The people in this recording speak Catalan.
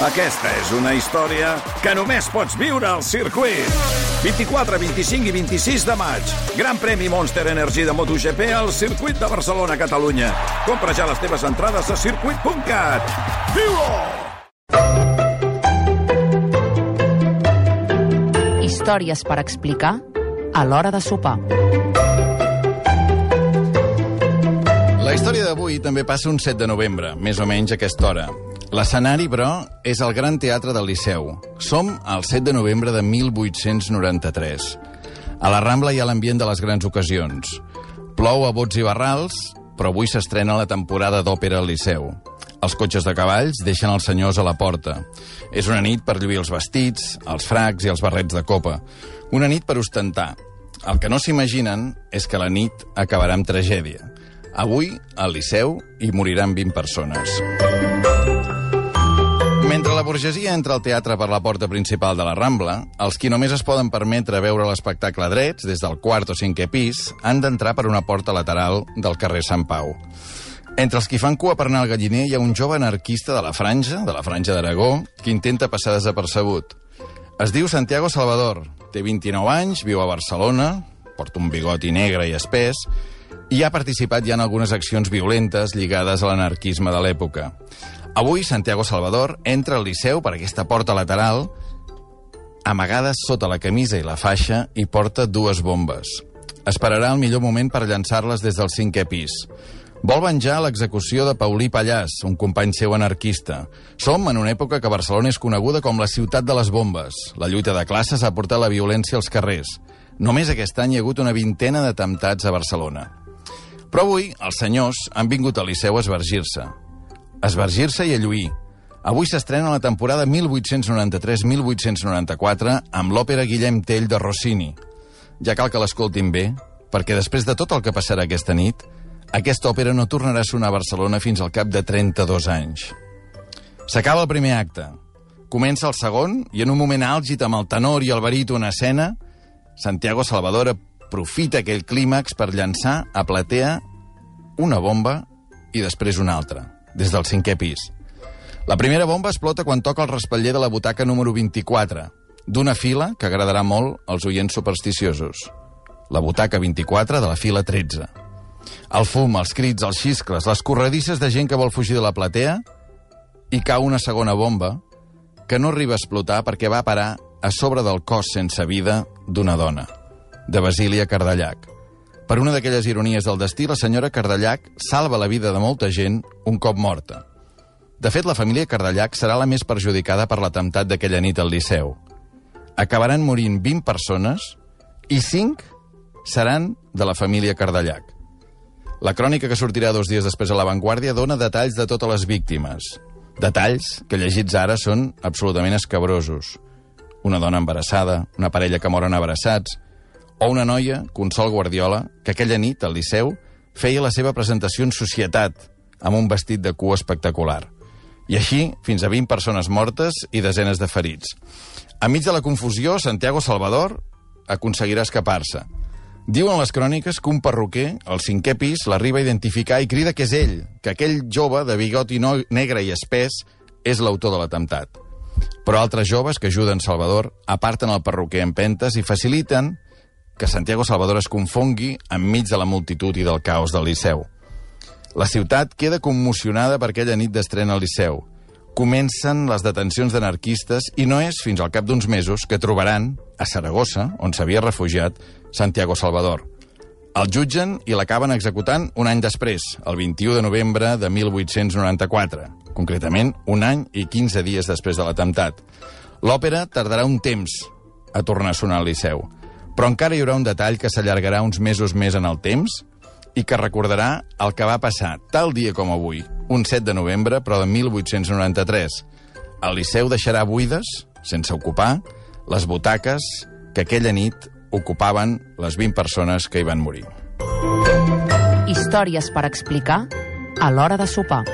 Aquesta és una història que només pots viure al circuit. 24, 25 i 26 de maig. Gran premi Monster Energy de MotoGP al circuit de Barcelona, Catalunya. Compra ja les teves entrades a circuit.cat. Viu-ho! Històries per explicar a l'hora de sopar. La història d'avui també passa un 7 de novembre, més o menys a aquesta hora. L'escenari, però, és el Gran Teatre del Liceu. Som al 7 de novembre de 1893. A la Rambla hi ha l'ambient de les grans ocasions. Plou a bots i barrals, però avui s'estrena la temporada d'òpera al Liceu. Els cotxes de cavalls deixen els senyors a la porta. És una nit per lluir els vestits, els fracs i els barrets de copa. Una nit per ostentar. El que no s'imaginen és que la nit acabarà amb tragèdia. Avui, al Liceu, hi moriran 20 persones. Burgesia entra al teatre per la porta principal de la Rambla, els qui només es poden permetre veure l'espectacle drets, des del quart o cinquè pis, han d'entrar per una porta lateral del carrer Sant Pau. Entre els qui fan cua per anar al galliner hi ha un jove anarquista de la franja, de la franja d'Aragó, que intenta passar desapercebut. Es diu Santiago Salvador, té 29 anys, viu a Barcelona, porta un bigoti negre i espès, i ha participat ja en algunes accions violentes lligades a l'anarquisme de l'època. Avui, Santiago Salvador entra al Liceu per aquesta porta lateral, amagades sota la camisa i la faixa, i porta dues bombes. Esperarà el millor moment per llançar-les des del cinquè pis. Vol venjar l'execució de Paulí Pallàs, un company seu anarquista. Som en una època que Barcelona és coneguda com la ciutat de les bombes. La lluita de classes ha portat la violència als carrers. Només aquest any hi ha hagut una vintena d'atemptats a Barcelona. Però avui els senyors han vingut al Liceu a esvergir-se esvergir-se i a lluir. Avui s'estrena la temporada 1893-1894 amb l'òpera Guillem Tell de Rossini. Ja cal que l'escoltin bé, perquè després de tot el que passarà aquesta nit, aquesta òpera no tornarà a sonar a Barcelona fins al cap de 32 anys. S'acaba el primer acte. Comença el segon, i en un moment àlgid amb el tenor i el baríton en escena, Santiago Salvador aprofita aquell clímax per llançar a platea una bomba i després una altra, des del cinquè pis. La primera bomba explota quan toca el respatller de la butaca número 24, d'una fila que agradarà molt als oients supersticiosos. La butaca 24 de la fila 13. El fum, els crits, els xiscles, les corredisses de gent que vol fugir de la platea i cau una segona bomba que no arriba a explotar perquè va parar a sobre del cos sense vida d'una dona, de Basília Cardellac. Per una d'aquelles ironies del destí, la senyora Cardellac salva la vida de molta gent un cop morta. De fet, la família Cardellac serà la més perjudicada per l'atemptat d'aquella nit al Liceu. Acabaran morint 20 persones i 5 seran de la família Cardellac. La crònica que sortirà dos dies després a La Vanguardia dona detalls de totes les víctimes. Detalls que llegits ara són absolutament escabrosos. Una dona embarassada, una parella que moren abraçats, o una noia, Consol Guardiola, que aquella nit al Liceu feia la seva presentació en societat amb un vestit de cua espectacular. I així, fins a 20 persones mortes i desenes de ferits. Enmig de la confusió, Santiago Salvador aconseguirà escapar-se. Diuen les cròniques que un perruquer, al cinquè pis, l'arriba a identificar i crida que és ell, que aquell jove de bigoti no negre i espès és l'autor de l'atemptat. Però altres joves que ajuden Salvador aparten el perruquer en pentes i faciliten que Santiago Salvador es confongui enmig de la multitud i del caos del Liceu. La ciutat queda commocionada per aquella nit d'estrena al Liceu. Comencen les detencions d'anarquistes i no és fins al cap d'uns mesos que trobaran, a Saragossa, on s'havia refugiat, Santiago Salvador. El jutgen i l'acaben executant un any després, el 21 de novembre de 1894, concretament un any i 15 dies després de l'atemptat. L'òpera tardarà un temps a tornar a sonar al Liceu. Però encara hi haurà un detall que s'allargarà uns mesos més en el temps i que recordarà el que va passar tal dia com avui, un 7 de novembre, però de 1893. El Liceu deixarà buides, sense ocupar, les butaques que aquella nit ocupaven les 20 persones que hi van morir. Històries per explicar a l'hora de sopar.